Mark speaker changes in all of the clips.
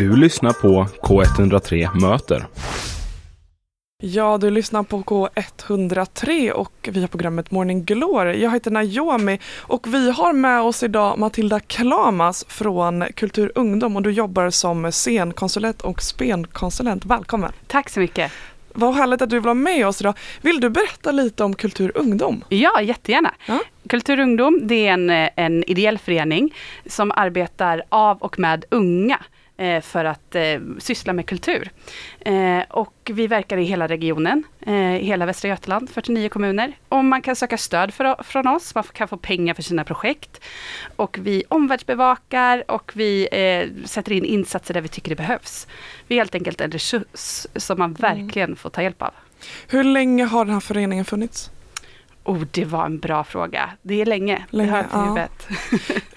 Speaker 1: Du lyssnar på K103 Möter.
Speaker 2: Ja, du lyssnar på K103 och vi har programmet Morning Glory. Jag heter Naomi och vi har med oss idag Matilda Klamas från Kultur Ungdom och du jobbar som scenkonsulent och spenkonsulent. Välkommen!
Speaker 3: Tack så mycket!
Speaker 2: Vad härligt att du vill vara med oss idag. Vill du berätta lite om Kultur Ungdom?
Speaker 3: Ja, jättegärna.
Speaker 2: Ja.
Speaker 3: Kultur Ungdom, det är en, en ideell förening som arbetar av och med unga eh, för att eh, syssla med kultur. Eh, och vi verkar i hela regionen, eh, i hela Västra Götaland, 49 kommuner. Och man kan söka stöd för, från oss, man kan få pengar för sina projekt. Och vi omvärldsbevakar och vi eh, sätter in insatser där vi tycker det behövs. Vi är helt enkelt en resurs som man verkligen får ta hjälp av.
Speaker 2: Hur länge har den här föreningen funnits?
Speaker 3: Oh, det var en bra fråga. Det är länge.
Speaker 2: Länge,
Speaker 3: det på
Speaker 2: ja.
Speaker 3: huvudet.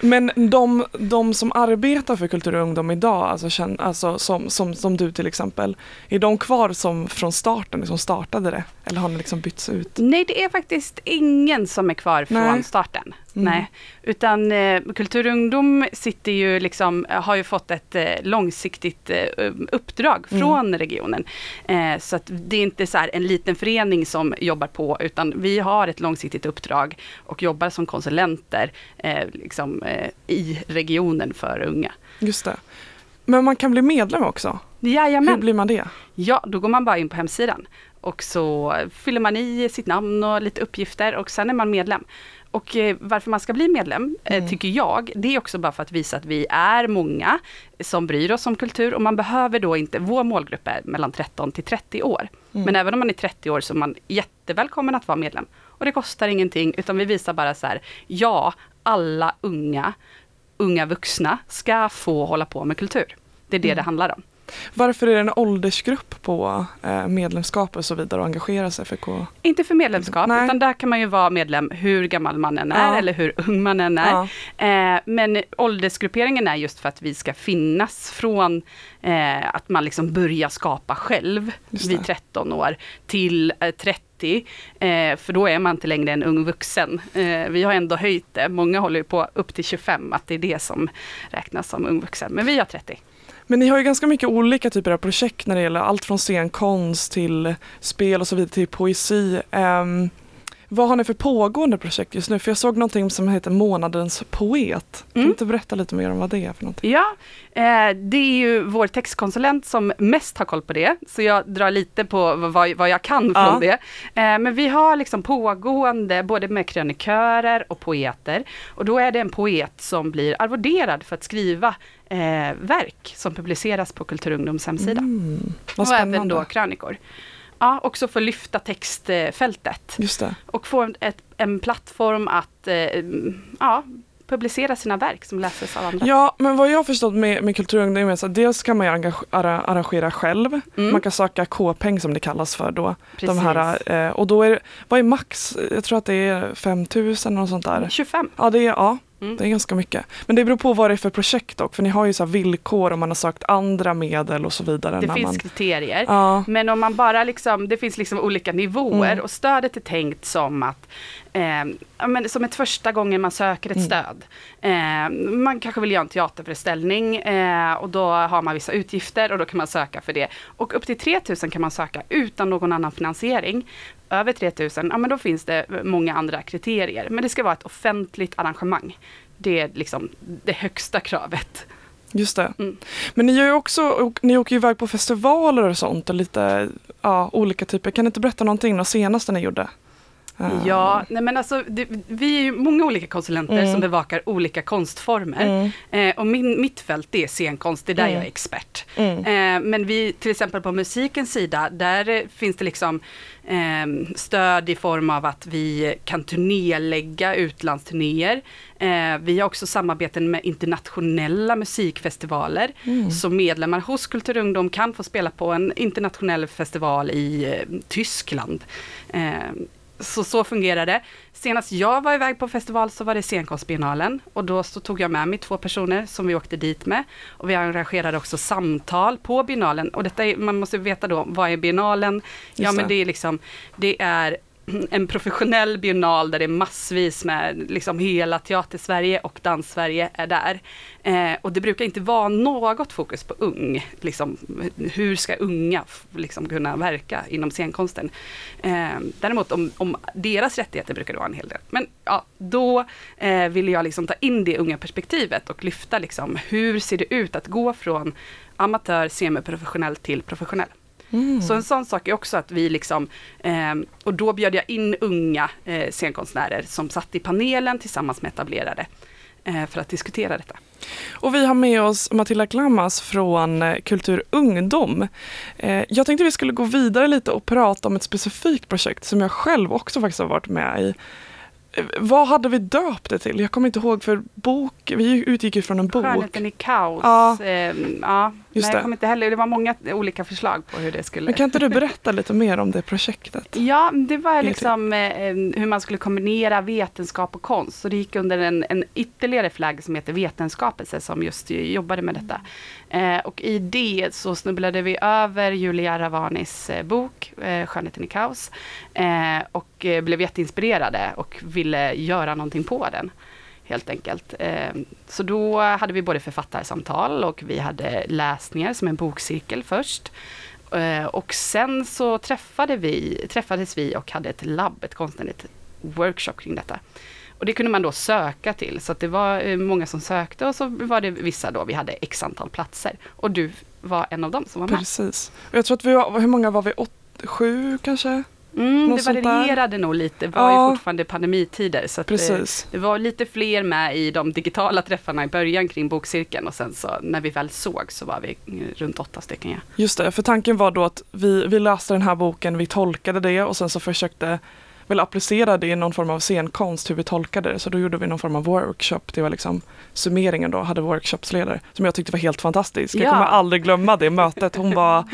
Speaker 2: Men de, de som arbetar för Kultur och ungdom idag, alltså, känn, alltså som, som, som du till exempel, är de kvar som från starten, som startade det? Eller har ni liksom bytts ut?
Speaker 3: Nej, det är faktiskt ingen som är kvar från
Speaker 2: Nej.
Speaker 3: starten.
Speaker 2: Mm.
Speaker 3: Nej, utan eh, Kultur och ungdom sitter ju liksom, har ju fått ett eh, långsiktigt eh, uppdrag
Speaker 2: Mm.
Speaker 3: från regionen. Eh, så att det är inte så här en liten förening som jobbar på, utan vi har ett långsiktigt uppdrag och jobbar som konsulenter eh, liksom, eh, i regionen för unga.
Speaker 2: Just det. Men man kan bli medlem också? Hur
Speaker 3: Jajamän.
Speaker 2: blir man det?
Speaker 3: Ja, då går man bara in på hemsidan och så fyller man i sitt namn och lite uppgifter och sen är man medlem. Och eh, varför man ska bli medlem, eh,
Speaker 2: Mm.
Speaker 3: tycker jag, det är också bara för att visa att vi är många som bryr oss om kultur och man behöver då inte, vår målgrupp är mellan 13 till 30 år.
Speaker 2: Mm.
Speaker 3: Men även om man är 30 år så är man jättevälkommen att vara medlem. Och det kostar ingenting, utan vi visar bara så här, ja, alla unga, unga vuxna ska få hålla på med kultur. Det är det
Speaker 2: Mm.
Speaker 3: det handlar om.
Speaker 2: Varför är det en åldersgrupp på eh, medlemskap och så vidare och engagera sig för K?
Speaker 3: Inte för medlemskap,
Speaker 2: Nej.
Speaker 3: utan där kan man ju vara medlem hur gammal man än är
Speaker 2: Ja.
Speaker 3: eller hur ung man än är.
Speaker 2: Ja.
Speaker 3: Eh, men åldersgrupperingen är just för att vi ska finnas från eh, att man liksom börjar skapa själv vid
Speaker 2: det.
Speaker 3: 13 år till eh, 30. Eh, för då är man inte längre en ung vuxen. Vi har ändå höjt det, många håller ju på upp till 25, att det är det som räknas som ung vuxen. Men vi har 30.
Speaker 2: Men ni har ju ganska mycket olika typer av projekt när det gäller allt från scenkonst till spel och så vidare till poesi. Um, vad har ni för pågående projekt just nu? För jag såg någonting som heter Månadens poet. Kan
Speaker 3: Mm.
Speaker 2: du inte berätta lite mer om vad det är för någonting?
Speaker 3: Ja, eh, det är ju vår textkonsulent som mest har koll på det, så jag drar lite på vad, vad jag kan
Speaker 2: Ja.
Speaker 3: från det. Eh, men vi har liksom pågående både med krönikörer och poeter, och då är det en poet som blir arvoderad för att skriva eh, verk som publiceras på Kultur och Ungdoms hemsida.
Speaker 2: Mm,
Speaker 3: och även då krönikor. Ja, också för att lyfta textfältet
Speaker 2: Just det.
Speaker 3: och få en, ett, en plattform att eh, ja, publicera sina verk som läses av andra.
Speaker 2: Ja, men vad jag har förstått med, med kulturungdom är att dels kan man ju arrangera själv.
Speaker 3: Mm.
Speaker 2: Man kan söka K-peng som det kallas för då. De
Speaker 3: Precis.
Speaker 2: här, eh, och då är det, vad är max? Jag tror att det är 5000 och sånt där.
Speaker 3: 25.
Speaker 2: Ja, det är, ja,
Speaker 3: Mm.
Speaker 2: det är ganska mycket. Men det beror på vad det är för projekt dock, för ni har ju så villkor om man har sökt andra medel och så vidare.
Speaker 3: Det finns
Speaker 2: man,
Speaker 3: kriterier.
Speaker 2: ja,
Speaker 3: Men om man bara liksom, det finns liksom olika nivåer
Speaker 2: Mm.
Speaker 3: och stödet är tänkt som att eh, men som ett första gången man söker ett
Speaker 2: Mm.
Speaker 3: stöd. Eh, man kanske vill göra en teaterföreställning eh, och då har man vissa utgifter och då kan man söka för det. Och upp till 3000 kan man söka utan någon annan finansiering. Över 3000, ja men då finns det många andra kriterier. Men det ska vara ett offentligt arrangemang. Det är liksom det högsta kravet.
Speaker 2: just det.
Speaker 3: Mm.
Speaker 2: Men ni gör ju också, ni åker ju iväg på festivaler och sånt och lite ja, olika typer. Kan ni inte berätta någonting det senaste ni gjorde? Eh,
Speaker 3: Ja, nej men alltså det, vi är ju många olika konsulenter
Speaker 2: Mm.
Speaker 3: som bevakar olika konstformer.
Speaker 2: Mm,
Speaker 3: Eh, och min, mitt fält det är scenkonst, det är där
Speaker 2: Mm.
Speaker 3: jag är expert.
Speaker 2: mm,
Speaker 3: Eh, men vi, till exempel på musikens sida, där finns det liksom eh, stöd i form av att vi kan turnélägga utlandsturnéer. Eh, vi har också samarbeten med internationella musikfestivaler.
Speaker 2: mm.
Speaker 3: Så medlemmar hos Kultur och Ungdom kan få spela på en internationell festival i eh, Tyskland. Så, så fungerar det. Senast jag var iväg på festival så var det scenkonstbiennalen och då så tog jag med mig två personer som vi åkte dit med. Och vi arrangerade också samtal på biennalen och detta är, man måste veta då, vad är biennalen? Ja men
Speaker 2: det
Speaker 3: är liksom, det är en professionell biennal där det är massvis med liksom hela Teater-Sverige och Dans-Sverige är där. Eh, och det brukar inte vara något fokus på ung, liksom, hur ska unga liksom, kunna verka inom scenkonsten. Eh, däremot om, om, deras rättigheter brukar det vara en hel del. Men ja, då eh, ville jag liksom ta in det unga perspektivet och lyfta liksom, hur ser det ut att gå från amatör, semiprofessionell till professionell. Mm. Så en sån sak är också att vi liksom, eh, och då bjöd jag in unga eh, scenkonstnärer som satt i panelen tillsammans med etablerade eh, för att diskutera detta.
Speaker 2: Och vi har med oss Matilda Klammas från eh, Kultur Ungdom. Eh, jag tänkte vi skulle gå vidare lite och prata om ett specifikt projekt som jag själv också faktiskt har varit med i. Vad hade vi döpt det till? Jag kommer inte ihåg för bok, vi utgick ju från en bok.
Speaker 3: Skönheten i kaos. Ja. Eh, ja. Just Nej, jag kommer inte heller, det var många olika förslag på hur det skulle...
Speaker 2: Men kan inte du berätta lite mer om det projektet?
Speaker 3: Ja, det var liksom eh, hur man skulle kombinera vetenskap och konst. Så det gick under en, en ytterligare flagg som heter Vetenskapelse som just jobbade med detta. Eh, och i det så snubblade vi över Julia Ravanis eh, bok eh, Skönheten i kaos eh, och eh, blev jätteinspirerade och ville göra någonting på den helt enkelt. Ehm, så då hade vi både författarsamtal och vi hade läsningar som en bokcirkel först. Ehm, och sen så träffade vi, träffades vi och hade ett labb, ett konstnärligt workshop kring detta. Och det kunde man då söka till, så det var eh, många som sökte och så var det vissa då, vi hade x antal platser. Och du var en av dem som var med.
Speaker 2: Precis. Jag tror att vi var, hur många var vi? Åt, sju kanske?
Speaker 3: Mm, det varierade nog lite, det var ja. ju fortfarande pandemitider. Så det, eh, det, var lite fler med i de digitala träffarna i början kring bokcirkeln och sen så när vi väl såg så var vi eh, runt åtta stycken. Ja.
Speaker 2: Just det, för tanken var då att vi, vi läste den här boken, vi tolkade det och sen så försökte väl applicera det i någon form av scenkonst, hur vi tolkade det. Så då gjorde vi någon form av workshop, det var liksom summeringen då, hade workshopsledare, som jag tyckte var helt fantastisk. Ja. Jag kommer aldrig glömma det mötet, hon var,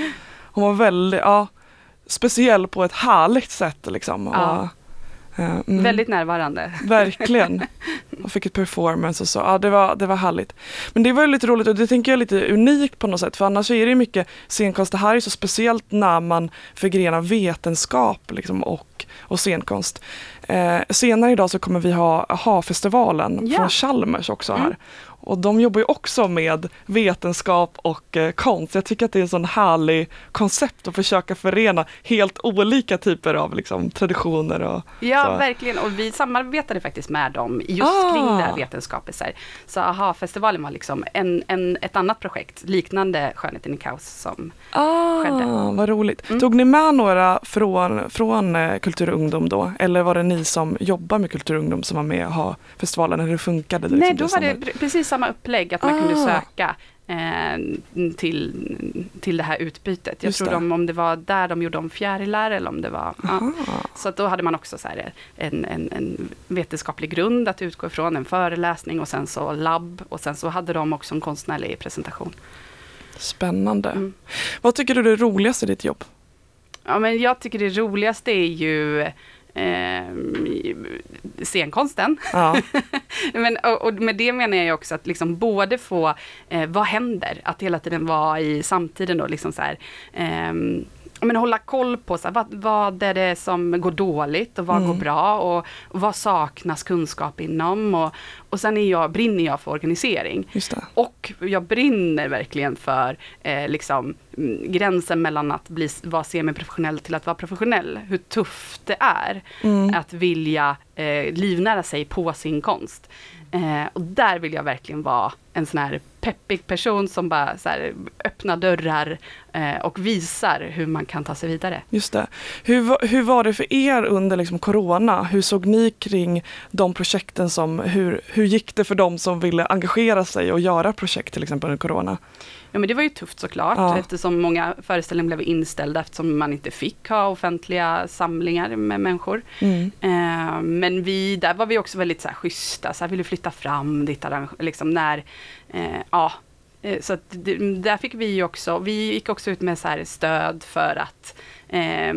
Speaker 2: hon var väldigt, ja, speciell på ett härligt sätt. Liksom. Ja.
Speaker 3: Och, uh, mm, Väldigt närvarande.
Speaker 2: Verkligen. Och fick ett performance och så. Ja, det var, det var härligt. Men det var lite roligt och det tänker jag är lite unikt på något sätt. För annars är det mycket scenkonst. Det här är så speciellt när man förgrenar vetenskap liksom, och, och scenkonst. Eh, senare idag så kommer vi ha AHA-festivalen ja. från Chalmers också här. Mm. Och de jobbar ju också med vetenskap och eh, konst. Jag tycker att det är en sån härlig koncept att försöka förena helt olika typer av liksom, traditioner. Och,
Speaker 3: ja, så. verkligen. Och vi samarbetade faktiskt med dem just ah. kring det här vetenskapet. Så, så AHA-festivalen var liksom en, en, ett annat projekt liknande Skönheten i kaos som ah, skedde.
Speaker 2: Vad roligt. Mm. Tog ni med några från, från eh, Kultur och ungdom då? Eller var det ni som jobbar med Kultur och ungdom som var med och ha festivalen? Hur funkade det?
Speaker 3: Nej, liksom, då var det precis samma upplägg, att man ah. kunde söka eh, till, till det här utbytet. Jag Just tror de, om det var där de gjorde om fjärilar eller om det var... Ja. Så att då hade man också så en, en, en, vetenskaplig grund att utgå ifrån, en föreläsning och sen så labb och sen så hade de också en konstnärlig presentation.
Speaker 2: Spännande. Mm. Vad tycker du är det roligaste i ditt jobb?
Speaker 3: Ja, men jag tycker det roligaste är ju eh, scenkonsten. Ja. Men, och, och, med det menar jag också att liksom både få, eh, vad händer? Att hela tiden vara i samtiden då, liksom så här, eh, men hålla koll på så här, vad, vad är det som går dåligt och vad mm. går bra och, och, vad saknas kunskap inom. Och, och sen är jag, brinner jag för organisering. Och jag brinner verkligen för eh, liksom, mm, gränsen mellan att bli, vara semiprofessionell till att vara professionell. Hur tufft det är mm. att vilja eh, livnära sig på sin konst. Eh, och där vill jag verkligen vara en sån här peppig person som bara så här, öppnar dörrar eh, och visar hur man kan ta sig vidare.
Speaker 2: Just det. Hur, hur var det för er under liksom, Corona? Hur såg ni kring de projekten som, hur, hur gick det för dem som ville engagera sig och göra projekt till exempel under Corona?
Speaker 3: Ja men det var ju tufft såklart ja. eftersom många föreställningar blev inställda eftersom man inte fick ha offentliga samlingar med människor. Mm. Eh, men vi, där var vi också väldigt så här, schyssta, så här, ville flytta fram ditt arrangemang, liksom när, eh, ja. Eh, så att, där fick vi också, vi gick också ut med så här stöd för att eh,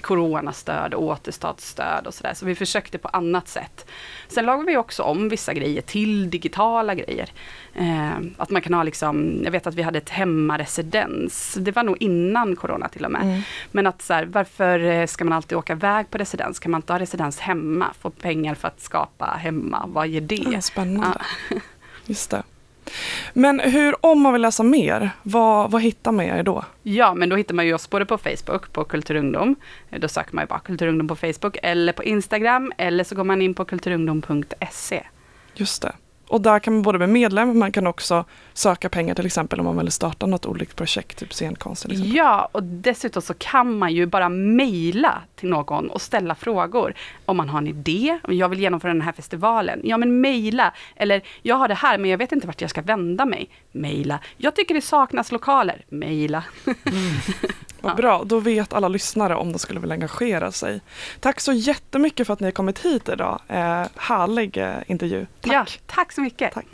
Speaker 3: coronastöd, återstartsstöd och sådär. Så vi försökte på annat sätt. Sen lagade vi också om vissa grejer till digitala grejer. Eh, att man kan ha liksom, jag vet att vi hade ett hemmaresidens. Det var nog innan corona till och med.
Speaker 2: Mm.
Speaker 3: Men att så här, varför eh, ska man alltid åka iväg på residens? Kan man inte ha residens hemma? Få pengar för att skapa hemma? Vad ger det?
Speaker 2: Ja, spännande. Just det. Men hur, om man vill läsa mer, vad, vad hittar man er då?
Speaker 3: Ja, men då hittar man ju oss både på Facebook, på Kulturungdom. Eh, Då söker man ju bara Kulturungdom på Facebook, eller på Instagram, eller så går man in på kulturungdom.se.
Speaker 2: Just det. Och där kan man både bli medlem, men man kan också söka pengar till exempel om man vill starta något olikt projekt, typ scenkonst till exempel.
Speaker 3: Ja, och dessutom så kan man ju bara mejla till någon och ställa frågor. Om man har en idé, om jag vill genomföra den här festivalen. Ja, men mejla. Eller, jag har det här, men jag vet inte vart jag ska vända mig. Mejla. Jag tycker det saknas lokaler. Mejla.
Speaker 2: Vad
Speaker 3: Ja.
Speaker 2: bra, då vet alla lyssnare om de skulle vilja engagera sig. Tack så jättemycket för att ni har kommit hit idag. Eh, härlig eh, intervju. Tack.
Speaker 3: Ja, tack så mycket.
Speaker 2: Tack.